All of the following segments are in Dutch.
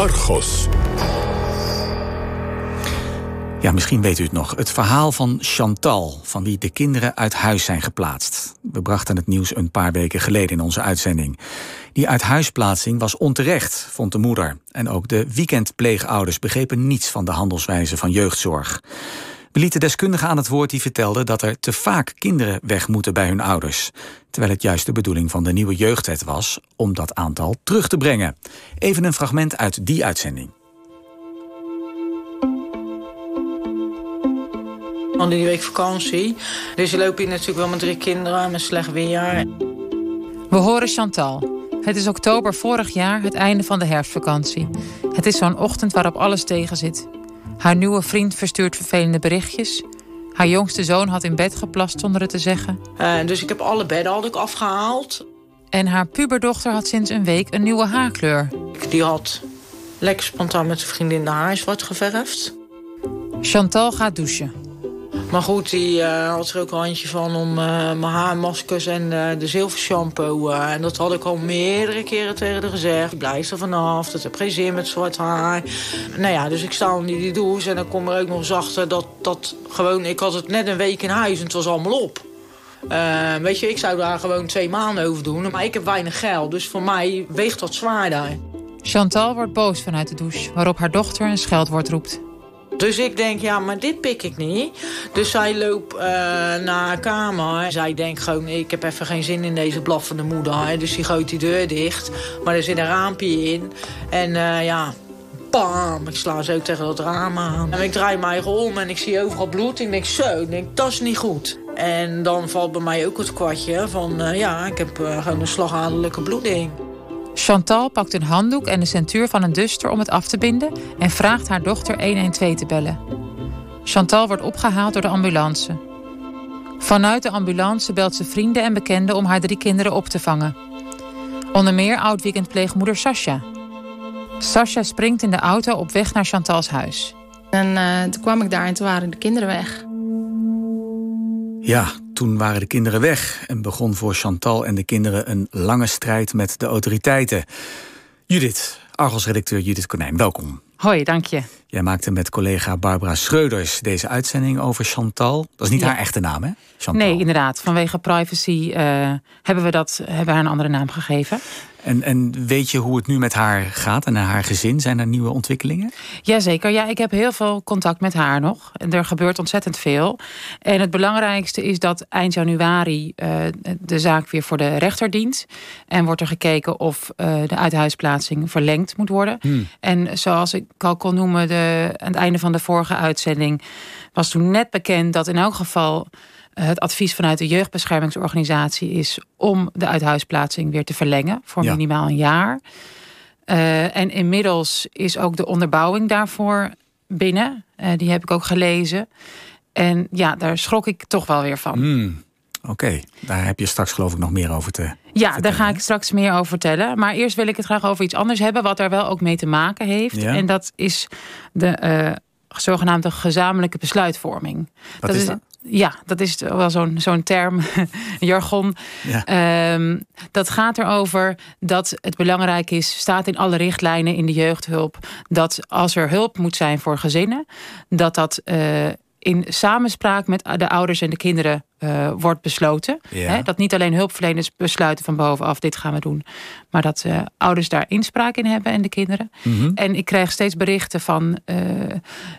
Argos. Ja, misschien weet u het nog. Het verhaal van Chantal, van wie de kinderen uit huis zijn geplaatst. We brachten het nieuws een paar weken geleden in onze uitzending. Die uithuisplaatsing was onterecht, vond de moeder. En ook de weekendpleegouders begrepen niets van de handelswijze van jeugdzorg. We lieten deskundigen aan het woord die vertelden dat er te vaak kinderen weg moeten bij hun ouders. Terwijl het juist de bedoeling van de nieuwe jeugdwet was om dat aantal terug te brengen. Even een fragment uit die uitzending. hadden die week vakantie. Dus je loopt hier natuurlijk wel met drie kinderen met slecht weer. We horen Chantal. Het is oktober vorig jaar, het einde van de herfstvakantie. Het is zo'n ochtend waarop alles tegen zit. Haar nieuwe vriend verstuurt vervelende berichtjes. Haar jongste zoon had in bed geplast zonder het te zeggen. Uh, dus ik heb alle bedden had ik afgehaald. En haar puberdochter had sinds een week een nieuwe haarkleur. Die had lekker spontaan met zijn vriendin de haar zwart geverfd. Chantal gaat douchen. Maar goed, die uh, had er ook een handje van om uh, mijn haarmaskers en uh, de zilvershampoo. en dat had ik al meerdere keren tegen haar gezegd. Blijf er vanaf, dat heb geen zin met zwart haar. Nou ja, dus ik sta onder die douche en dan kom er ook nog eens achter dat, dat gewoon... Ik had het net een week in huis en het was allemaal op. weet je, ik zou daar gewoon twee maanden over doen. Maar ik heb weinig geld, dus voor mij weegt dat zwaarder. Chantal wordt boos vanuit de douche, waarop haar dochter een scheldwoord roept. Dus ik denk, ja, maar dit pik ik niet. Dus zij loopt uh, naar haar kamer. Zij denkt gewoon, ik heb even geen zin in deze blaffende moeder. Dus die gooit die deur dicht. Maar er zit een raampje in. En uh, ja, bam, ik sla zo tegen dat raam aan. En ik draai mij om en ik zie overal bloed. Ik denk, zo, ik denk, dat is niet goed. En dan valt bij mij ook het kwartje van, uh, ja, ik heb gewoon een slagadelijke bloeding. Chantal pakt een handdoek en de centuur van een duster om het af te binden en vraagt haar dochter 112 te bellen. Chantal wordt opgehaald door de ambulance. Vanuit de ambulance belt ze vrienden en bekenden om haar drie kinderen op te vangen. Onder meer oud-weekendpleegmoeder Sascha. Sascha springt in de auto op weg naar Chantals huis. En uh, toen kwam ik daar en toen waren de kinderen weg. Ja, toen waren de kinderen weg en begon voor Chantal en de kinderen een lange strijd met de autoriteiten. Judith, Argos-redacteur Judith Konijn, welkom. Hoi, dank je. Jij maakte met collega Barbara Schreuders deze uitzending over Chantal. Dat is niet haar echte naam, hè? Chantal. Nee, inderdaad. Vanwege privacy uh, hebben we dat, hebben haar een andere naam gegeven. En, en weet je hoe het nu met haar gaat en haar gezin? Zijn er nieuwe ontwikkelingen? Jazeker. Ja, ik heb heel veel contact met haar nog. Er gebeurt ontzettend veel. En het belangrijkste is dat eind januari uh, de zaak weer voor de rechter dient. En wordt er gekeken of uh, de uithuisplaatsing verlengd moet worden. Hmm. En zoals ik al kon noemen, de, aan het einde van de vorige uitzending was toen net bekend dat in elk geval het advies vanuit de jeugdbeschermingsorganisatie is om de uithuisplaatsing weer te verlengen voor minimaal een jaar. Uh, en inmiddels is ook de onderbouwing daarvoor binnen. Uh, die heb ik ook gelezen. En ja, daar schrok ik toch wel weer van. Mm, Oké, okay. daar heb je straks geloof ik nog meer over te. Ja, daar ga ik straks meer over vertellen. Maar eerst wil ik het graag over iets anders hebben, wat daar wel ook mee te maken heeft. Ja. En dat is de uh, zogenaamde gezamenlijke besluitvorming. Wat dat is dat? Ja, dat is wel zo'n zo'n term, jargon. Ja. Um, dat gaat erover dat het belangrijk is, staat in alle richtlijnen in de jeugdhulp, dat als er hulp moet zijn voor gezinnen, dat dat uh, in samenspraak met de ouders en de kinderen uh, wordt besloten. Ja. dat niet alleen hulpverleners besluiten van bovenaf, dit gaan we doen. Maar dat uh, ouders daar inspraak in hebben en de kinderen. Mm -hmm. En ik krijg steeds berichten van uh,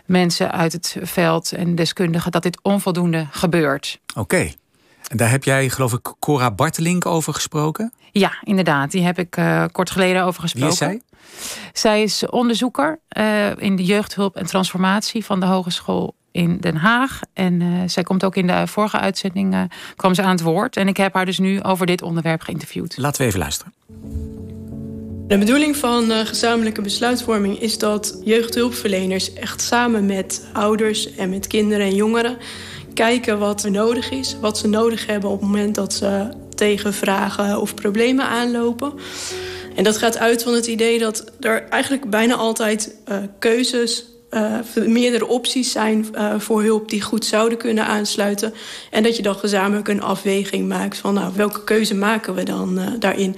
mensen uit het veld en deskundigen dat dit onvoldoende gebeurt. Oké. Okay. En daar heb jij, geloof ik, Cora Bartelink over gesproken? Ja, inderdaad. Die heb ik kort geleden over gesproken. Wie is zij? Zij is onderzoeker in de jeugdhulp en transformatie van de Hogeschool in Den Haag. En uh, zij komt ook in de vorige uitzending uh, kwam ze aan het woord. En ik heb haar dus nu over dit onderwerp geïnterviewd. Laten we even luisteren. De bedoeling van uh, gezamenlijke besluitvorming is dat jeugdhulpverleners echt samen met ouders en met kinderen en jongeren kijken wat er nodig is, wat ze nodig hebben op het moment dat ze tegen vragen of problemen aanlopen. En dat gaat uit van het idee dat er eigenlijk bijna altijd keuzes uh, meerdere opties zijn uh, voor hulp die goed zouden kunnen aansluiten. En dat je dan gezamenlijk een afweging maakt van nou, welke keuze maken we dan uh, daarin.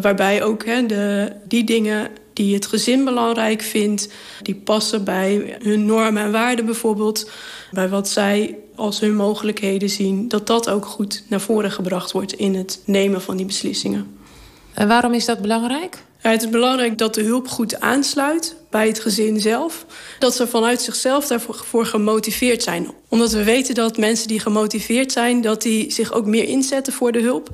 waarbij ook hè, de, die dingen die het gezin belangrijk vindt, die passen bij hun normen en waarden bijvoorbeeld, bij wat zij als hun mogelijkheden zien, dat dat ook goed naar voren gebracht wordt in het nemen van die beslissingen. En waarom is dat belangrijk? Het is belangrijk dat de hulp goed aansluit bij het gezin zelf. Dat ze vanuit zichzelf daarvoor gemotiveerd zijn. Omdat we weten dat mensen die gemotiveerd zijn... dat die zich ook meer inzetten voor de hulp.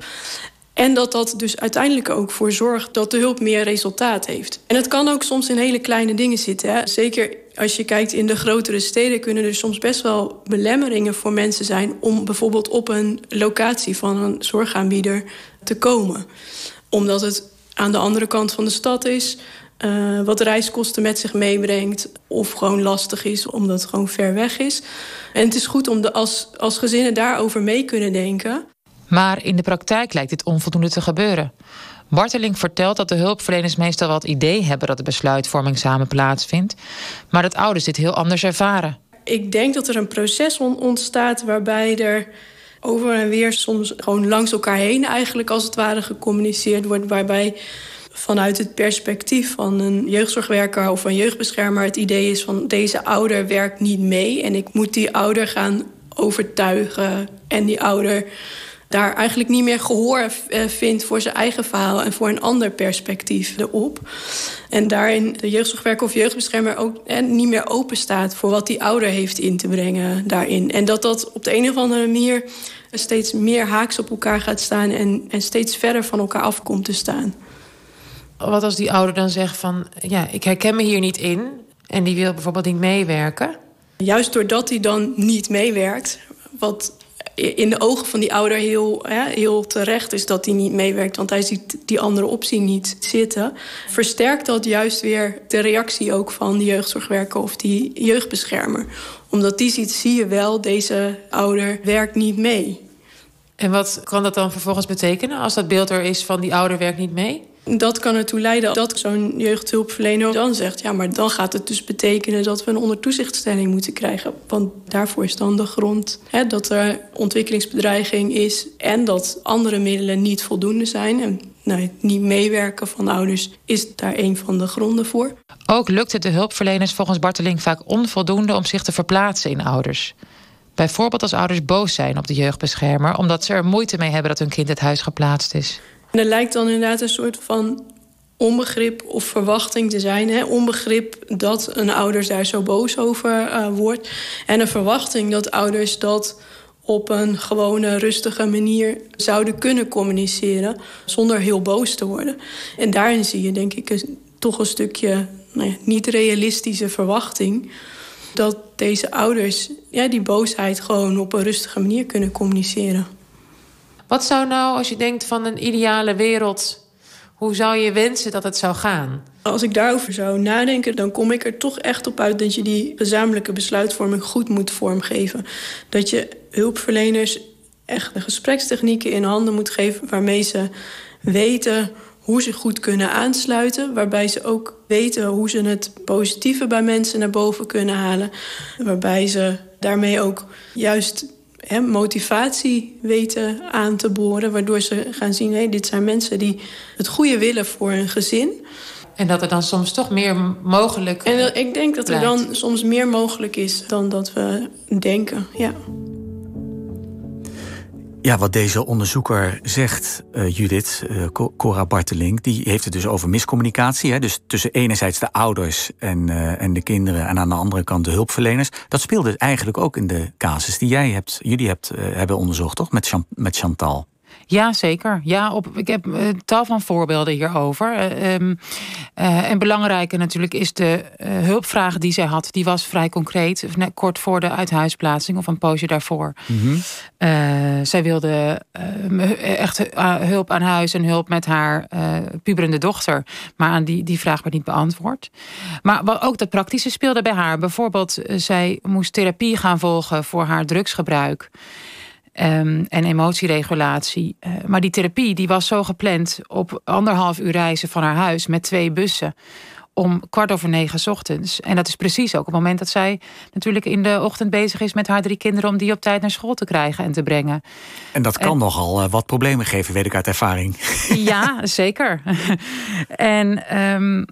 En dat dat dus uiteindelijk ook voor zorgt dat de hulp meer resultaat heeft. En het kan ook soms in hele kleine dingen zitten. Hè. Zeker als je kijkt in de grotere steden... kunnen er soms best wel belemmeringen voor mensen zijn... om bijvoorbeeld op een locatie van een zorgaanbieder te komen. Omdat het aan de andere kant van de stad is... Uh, wat reiskosten met zich meebrengt. Of gewoon lastig is, omdat het gewoon ver weg is. En het is goed om de, als, als gezinnen daarover mee kunnen denken. Maar in de praktijk lijkt dit onvoldoende te gebeuren. Barteling vertelt dat de hulpverleners meestal wel het idee hebben dat de besluitvorming samen plaatsvindt, maar dat ouders dit heel anders ervaren. Ik denk dat er een proces ontstaat waarbij er over en weer soms gewoon langs elkaar heen eigenlijk als het ware gecommuniceerd wordt, waarbij vanuit het perspectief van een jeugdzorgwerker of een jeugdbeschermer het idee is van deze ouder werkt niet mee en ik moet die ouder gaan overtuigen en die ouder daar eigenlijk niet meer gehoor eh, vindt voor zijn eigen verhaal en voor een ander perspectief erop. En daarin de jeugdzorgwerker of jeugdbeschermer ook eh, niet meer open staat voor wat die ouder heeft in te brengen daarin. En dat dat op de een of andere manier steeds meer haaks op elkaar gaat staan en, en steeds verder van elkaar af komt te staan. Wat als die ouder dan zegt van ja, ik herken me hier niet in en die wil bijvoorbeeld niet meewerken? Juist doordat hij dan niet meewerkt, wat in de ogen van die ouder heel, hè, heel terecht is dat hij niet meewerkt... want hij ziet die andere optie niet zitten... versterkt dat juist weer de reactie ook van de jeugdzorgwerker of die jeugdbeschermer. Omdat die ziet, zie je wel, deze ouder werkt niet mee. En wat kan dat dan vervolgens betekenen als dat beeld er is van die ouder werkt niet mee? Dat kan ertoe leiden dat zo'n jeugdhulpverlener dan zegt... ja, maar dan gaat het dus betekenen dat we een ondertoezichtstelling moeten krijgen. Want daarvoor is dan de grond hè, dat er ontwikkelingsbedreiging is... en dat andere middelen niet voldoende zijn. En nou, niet meewerken van ouders is daar een van de gronden voor. Ook lukt het de hulpverleners volgens Barteling vaak onvoldoende... om zich te verplaatsen in ouders. Bijvoorbeeld als ouders boos zijn op de jeugdbeschermer... omdat ze er moeite mee hebben dat hun kind het huis geplaatst is. En er lijkt dan inderdaad een soort van onbegrip of verwachting te zijn. Hè? Onbegrip dat een ouder daar zo boos over uh, wordt. En een verwachting dat ouders dat op een gewone, rustige manier zouden kunnen communiceren... zonder heel boos te worden. En daarin zie je, denk ik, een, toch een stukje nou ja, niet-realistische verwachting... dat deze ouders ja, die boosheid gewoon op een rustige manier kunnen communiceren. Wat zou nou, als je denkt van een ideale wereld... hoe zou je wensen dat het zou gaan? Als ik daarover zou nadenken, dan kom ik er toch echt op uit... dat je die gezamenlijke besluitvorming goed moet vormgeven. Dat je hulpverleners echt de gesprekstechnieken in handen moet geven... waarmee ze weten hoe ze goed kunnen aansluiten. Waarbij ze ook weten hoe ze het positieve bij mensen naar boven kunnen halen. Waarbij ze daarmee ook juist motivatie weten aan te boren. Waardoor ze gaan zien, hé, dit zijn mensen die het goede willen voor hun gezin. En dat er dan soms toch meer mogelijk En ik denk dat er dan soms meer mogelijk is dan dat we denken, ja. Ja, wat deze onderzoeker zegt, uh, Judith, uh, Cora Barteling, die heeft het dus over miscommunicatie. Hè? Dus tussen enerzijds de ouders en, uh, en de kinderen en aan de andere kant de hulpverleners. Dat speelde eigenlijk ook in de casus die jij hebt, jullie hebt, hebben onderzocht, toch? Met, met Chantal. Ja, zeker. Ja, op, ik heb uh, tal van voorbeelden hierover. Uh, uh, en belangrijker natuurlijk is de hulpvraag die zij had. Die was vrij concreet, net kort voor de uithuisplaatsing of een poosje daarvoor. Mm zij wilde echt hulp aan huis en hulp met haar puberende dochter. Maar aan die, die vraag werd niet beantwoord. Maar ook dat praktische speelde bij haar. Bijvoorbeeld, zij moest therapie gaan volgen voor haar drugsgebruik. Um, en emotieregulatie. Uh, maar die therapie die was zo gepland op anderhalf uur reizen van haar huis met twee bussen om kwart over negen ochtends. En dat is precies ook het moment dat zij natuurlijk in de ochtend bezig is met haar drie kinderen om die op tijd naar school te krijgen en te brengen. En dat kan nogal uh, wat problemen geven, weet ik uit ervaring. Ja, zeker. en um,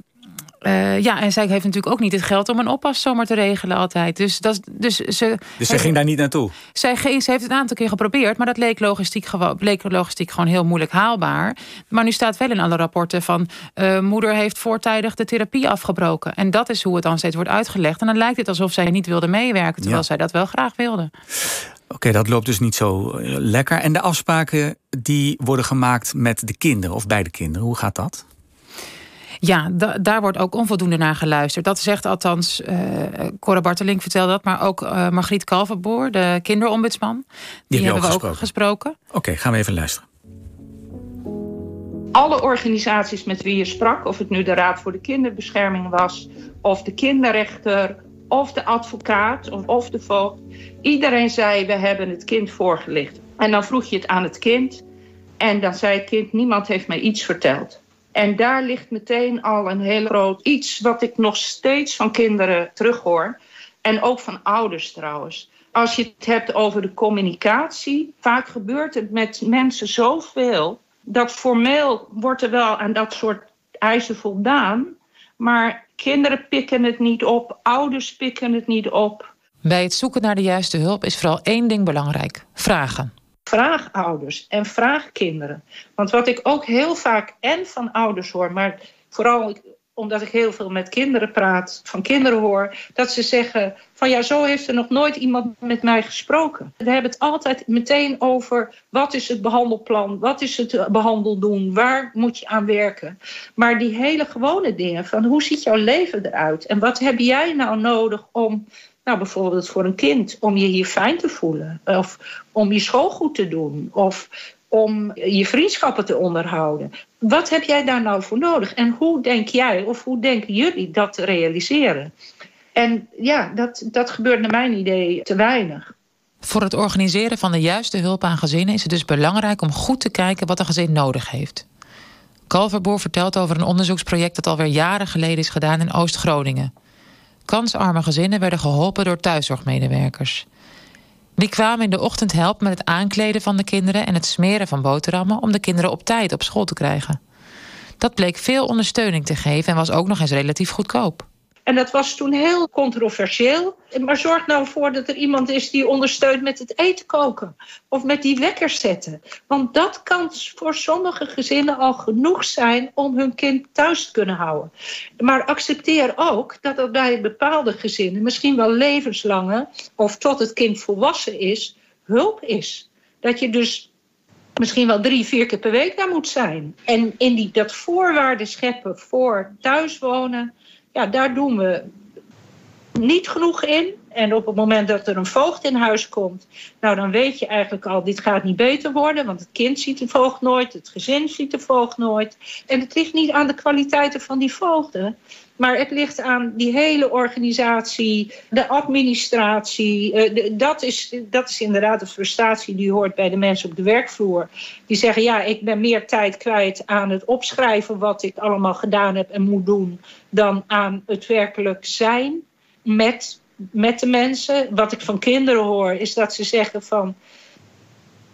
Uh, ja, en zij heeft natuurlijk ook niet het geld om een oppas zomaar te regelen altijd. Dus, dat, dus, ze, dus zij ging daar niet naartoe? Zij ging, ze heeft het een aantal keer geprobeerd, maar dat leek logistiek, gewoon, bleek logistiek gewoon heel moeilijk haalbaar. Maar nu staat wel in alle rapporten van uh, moeder heeft voortijdig de therapie afgebroken. En dat is hoe het dan steeds wordt uitgelegd. En dan lijkt het alsof zij niet wilde meewerken, terwijl zij dat wel graag wilde. Oké, dat loopt dus niet zo eh, lekker. En de afspraken die worden gemaakt met de kinderen of bij de kinderen, hoe gaat dat? Ja, daar wordt ook onvoldoende naar geluisterd. Dat zegt althans uh, Cora Bartelink vertelde dat, maar ook uh, Margriet Kalverboer, de kinderombudsman. Die, hebben we ook gesproken. Oké, gaan we even luisteren. Alle organisaties met wie je sprak, of het nu de Raad voor de Kinderbescherming was, of de kinderrechter, of de advocaat, of, of de voogd, iedereen zei: We hebben het kind voorgelicht. En dan vroeg je het aan het kind, en dan zei het kind: Niemand heeft mij iets verteld. En daar ligt meteen al een heel groot iets wat ik nog steeds van kinderen terughoor. En ook van ouders trouwens. Als je het hebt over de communicatie, vaak gebeurt het met mensen zoveel dat formeel wordt er wel aan dat soort eisen voldaan. Maar kinderen pikken het niet op, ouders pikken het niet op. Bij het zoeken naar de juiste hulp is vooral één ding belangrijk: vragen. Vraag ouders en vraag kinderen. Want wat ik ook heel vaak en van ouders hoor, maar vooral omdat ik heel veel met kinderen praat, van kinderen hoor, dat ze zeggen van ja, zo heeft er nog nooit iemand met mij gesproken. We hebben het altijd meteen over wat is het behandelplan, wat is het behandeldoen, waar moet je aan werken. Maar die hele gewone dingen van hoe ziet jouw leven eruit en wat heb jij nou nodig om nou, bijvoorbeeld voor een kind, om je hier fijn te voelen. Of om je school goed te doen. Of om je vriendschappen te onderhouden. Wat heb jij daar nou voor nodig? En hoe denk jij of hoe denken jullie dat te realiseren? En ja, dat, dat gebeurt naar mijn idee te weinig. Voor het organiseren van de juiste hulp aan gezinnen is het dus belangrijk om goed te kijken wat een gezin nodig heeft. Kalverboer vertelt over een onderzoeksproject dat alweer jaren geleden is gedaan in Oost-Groningen. Kansarme gezinnen werden geholpen door thuiszorgmedewerkers. Die kwamen in de ochtend helpen met het aankleden van de kinderen en het smeren van boterhammen om de kinderen op tijd op school te krijgen. Dat bleek veel ondersteuning te geven en was ook nog eens relatief goedkoop. En dat was toen heel controversieel. Maar zorg nou voor dat er iemand is die ondersteunt met het eten koken. Of met die wekker zetten. Want dat kan voor sommige gezinnen al genoeg zijn om hun kind thuis te kunnen houden. Maar accepteer ook dat er bij bepaalde gezinnen, misschien wel levenslange, of tot het kind volwassen is, hulp is. Dat je dus misschien wel drie, vier keer per week daar moet zijn. En in die, dat voorwaarden scheppen voor thuiswonen ja, daar doen we niet genoeg in. En op het moment dat er een voogd in huis komt, nou dan weet je eigenlijk al, dit gaat niet beter worden, want het kind ziet de voogd nooit, het gezin ziet de voogd nooit. En het ligt niet aan de kwaliteiten van die voogden, maar het ligt aan die hele organisatie, de administratie. Uh, dat, is, dat is inderdaad de frustratie die hoort bij de mensen op de werkvloer. Die zeggen, ja, ik ben meer tijd kwijt aan het opschrijven wat ik allemaal gedaan heb en moet doen, dan aan het werkelijk zijn met, met de mensen. Wat ik van kinderen hoor, is dat ze zeggen van...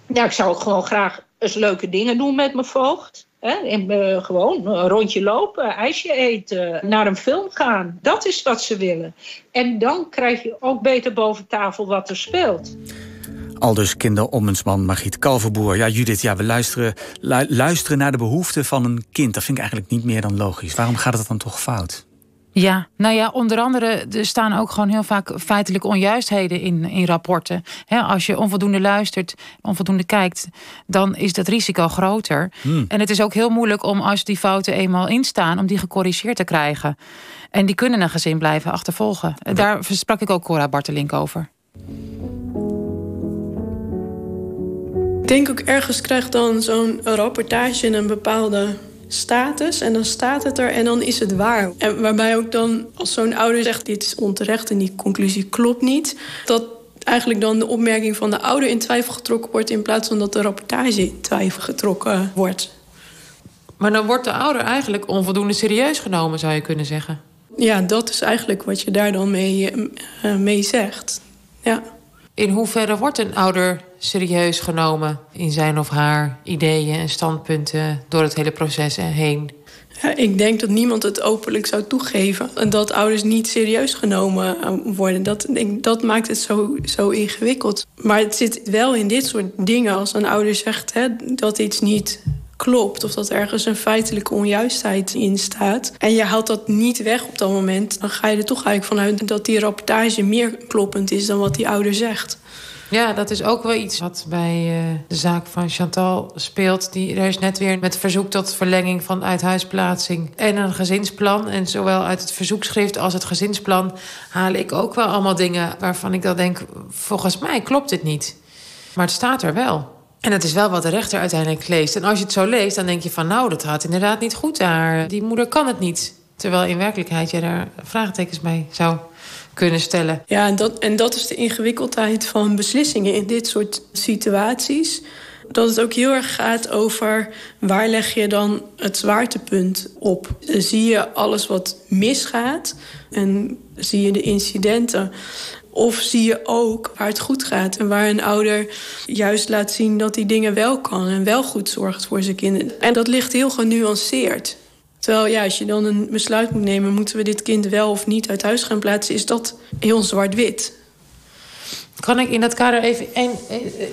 Ja, ik zou gewoon graag eens leuke dingen doen met mijn voogd. En, uh, gewoon een rondje lopen, ijsje eten, naar een film gaan. Dat is wat ze willen. En dan krijg je ook beter boven tafel wat er speelt. Aldus kinderombudsman Margriet Kalverboer. Ja, Judith, ja, we luisteren, luisteren naar de behoeften van een kind. Dat vind ik eigenlijk niet meer dan logisch. Waarom gaat het dan toch fout? Ja, nou ja, onder andere er staan ook gewoon heel vaak feitelijke onjuistheden in, in rapporten. als je onvoldoende luistert, onvoldoende kijkt, dan is dat risico groter. Hmm. En het is ook heel moeilijk om als die fouten eenmaal instaan, om die gecorrigeerd te krijgen. En die kunnen een gezin blijven achtervolgen. Daar sprak ik ook Cora Bartelink over. Ik denk ook ergens krijgt dan zo'n rapportage een bepaalde status en dan staat het er en dan is het waar. En waarbij ook dan, als zo'n ouder zegt dit is onterecht en die conclusie klopt niet, dat eigenlijk dan de opmerking van de ouder in twijfel getrokken wordt in plaats van dat de rapportage in twijfel getrokken wordt. Maar dan wordt de ouder eigenlijk onvoldoende serieus genomen, zou je kunnen zeggen. Ja, dat is eigenlijk wat je daar dan mee, uh, mee zegt. Ja. In hoeverre wordt een ouder serieus genomen in zijn of haar ideeën en standpunten door het hele proces heen? Ik denk dat niemand het openlijk zou toegeven. En dat ouders niet serieus genomen worden. Dat, dat maakt het zo, zo ingewikkeld. Maar het zit wel in dit soort dingen. Als een ouder zegt hè, dat iets niet klopt... of dat ergens een feitelijke onjuistheid in staat... en je haalt dat niet weg op dat moment... dan ga je er toch eigenlijk vanuit dat die rapportage meer kloppend is... dan wat die ouder zegt. Ja, dat is ook wel iets wat bij uh, de zaak van Chantal speelt. Die, er is net weer met verzoek tot verlenging van uithuisplaatsing en een gezinsplan. En zowel uit het verzoekschrift als het gezinsplan haal ik ook wel allemaal dingen waarvan ik dan denk: volgens mij klopt dit niet. Maar het staat er wel. En dat is wel wat de rechter uiteindelijk leest. En als je het zo leest, dan denk je van... nou, dat gaat inderdaad niet goed daar. Die moeder kan het niet. Terwijl in werkelijkheid je daar vraagtekens bij zou kunnen stellen. Ja, en dat, en dat is de ingewikkeldheid van beslissingen in dit soort situaties. Dat het ook heel erg gaat over waar leg je dan het zwaartepunt op. Zie je alles wat misgaat en zie je de incidenten. Of zie je ook waar het goed gaat en waar een ouder juist laat zien dat hij dingen wel kan en wel goed zorgt voor zijn kinderen. En dat ligt heel genuanceerd. Terwijl ja, als je dan een besluit moet nemen... moeten we dit kind wel of niet uit huis gaan plaatsen... is dat heel zwart-wit. Kan ik in dat kader even een,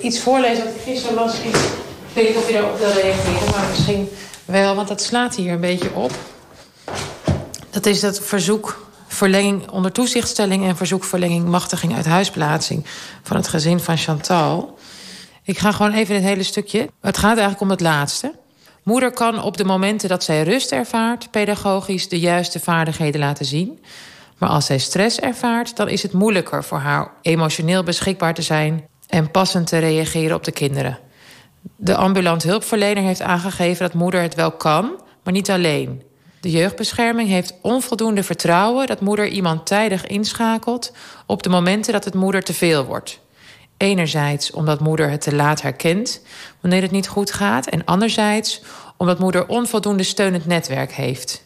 iets voorlezen wat ik gisteren las? Ik weet niet of je daarop wil reageren, maar misschien wel... want dat slaat hier een beetje op. Dat is dat verzoek verlenging onder toezichtstelling... en verzoek verlenging machtiging uit huisplaatsing... van het gezin van Chantal. Ik ga gewoon even het hele stukje. Het gaat eigenlijk om het laatste... Moeder kan op de momenten dat zij rust ervaart, pedagogisch de juiste vaardigheden laten zien. Maar als zij stress ervaart, dan is het moeilijker voor haar emotioneel beschikbaar te zijn en passend te reageren op de kinderen. De ambulant hulpverlener heeft aangegeven dat moeder het wel kan, maar niet alleen. De jeugdbescherming heeft onvoldoende vertrouwen dat moeder iemand tijdig inschakelt op de momenten dat het moeder te veel wordt. Enerzijds omdat moeder het te laat herkent wanneer het niet goed gaat. En anderzijds omdat moeder onvoldoende steunend netwerk heeft.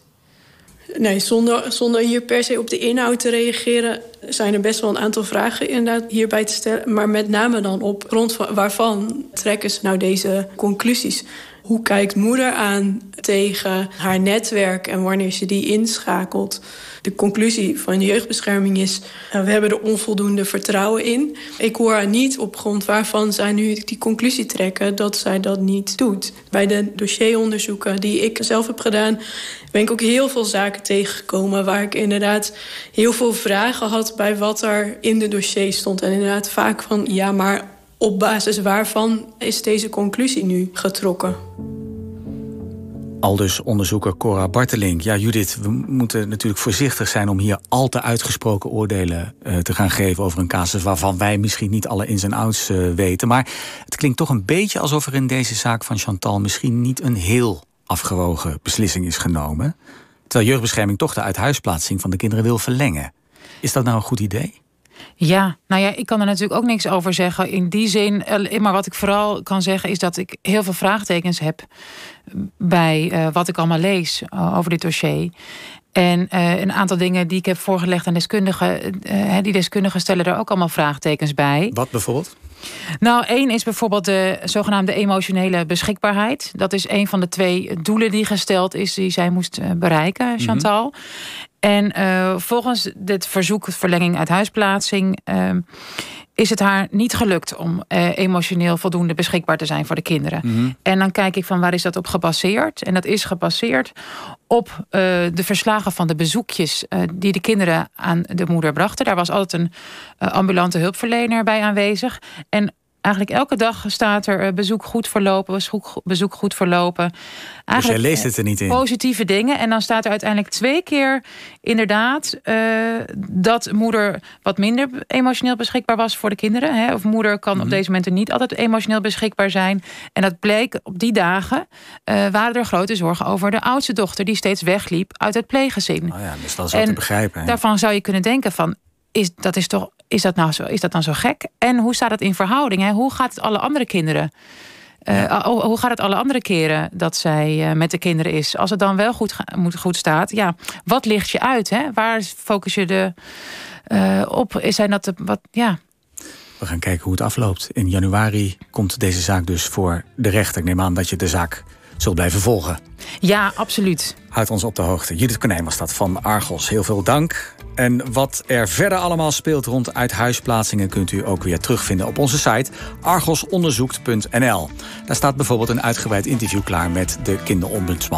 Nee, zonder, zonder hier per se op de inhoud te reageren... zijn er best wel een aantal vragen inderdaad hierbij te stellen. Maar met name dan op grond waarvan trekken ze nou deze conclusies. Hoe kijkt moeder aan tegen haar netwerk en wanneer ze die inschakelt? De conclusie van de jeugdbescherming is... Uh, we hebben er onvoldoende vertrouwen in. Ik hoor haar niet op grond waarvan zij nu die conclusie trekken... dat zij dat niet doet. Bij de dossieronderzoeken die ik zelf heb gedaan... ben ik ook heel veel zaken tegengekomen... waar ik inderdaad heel veel vragen had bij wat er in de dossier stond. En inderdaad vaak van, ja, maar op basis waarvan is deze conclusie nu getrokken? Aldus onderzoeker Cora Barteling. Ja, Judith, we moeten natuurlijk voorzichtig zijn om hier al te uitgesproken oordelen uh, te gaan geven over een casus waarvan wij misschien niet alle ins en outs uh, weten. Maar het klinkt toch een beetje alsof er in deze zaak van Chantal misschien niet een heel afgewogen beslissing is genomen. Terwijl jeugdbescherming toch de uithuisplaatsing van de kinderen wil verlengen. Is dat nou een goed idee? Ja, nou ja, ik kan er natuurlijk ook niks over zeggen in die zin. Eh, maar wat ik vooral kan zeggen is dat ik heel veel vraagtekens heb bij uh, wat ik allemaal lees uh, over dit dossier. En uh, een aantal dingen die ik heb voorgelegd aan deskundigen, die deskundigen stellen er ook allemaal vraagtekens bij. Wat bijvoorbeeld? Nou, één is bijvoorbeeld de zogenaamde emotionele beschikbaarheid. Dat is een van de twee doelen die gesteld is, die zij moest bereiken, mhm. Chantal. Mm -hmm. En uh, volgens dit verzoek verlenging uit huisplaatsing uh, is het haar niet gelukt om uh, emotioneel voldoende beschikbaar te zijn voor de kinderen. Mm -hmm. En dan kijk ik van waar is dat op gebaseerd? En dat is gebaseerd op de verslagen van de bezoekjes die de kinderen aan de moeder brachten. Daar was altijd een ambulante hulpverlener bij aanwezig. En Eigenlijk elke dag staat er eh, bezoek goed verlopen, bezoek goed verlopen. Eigenlijk dus jij leest het er niet in? Positieve dingen. En dan staat er uiteindelijk twee keer inderdaad uh, dat moeder wat minder emotioneel beschikbaar was voor de kinderen. Hè? Of moeder kan op mhm. deze momenten niet altijd emotioneel beschikbaar zijn. En dat bleek op die dagen uh, waren er grote zorgen over de oudste dochter die steeds wegliep uit het pleeggezin. Oh ja, dus dat is wel te begrijpen. Hè? Daarvan zou je kunnen denken van is, dat is toch is dat nou zo, is dat dan zo gek? En hoe staat het in verhouding? Hè? Hoe gaat het alle andere kinderen? Uh, hoe gaat het alle andere keren dat zij uh, met de kinderen is? Als het dan wel goed, moet, goed staat, ja, wat ligt je uit? Hè? Waar focus je de, uh, op? Zijn dat de, wat, ja. We gaan kijken hoe het afloopt. In januari komt deze zaak dus voor de rechter. Ik neem aan dat je de zaak zult blijven volgen. Ja, absoluut. Houd ons op de hoogte. Judith Konijn was dat van Argos. Heel veel dank. En wat er verder allemaal speelt rond uithuisplaatsingen... kunt u ook weer terugvinden op onze site argosonderzoekt.nl. Daar staat bijvoorbeeld een uitgebreid interview klaar met de kinderombudsman.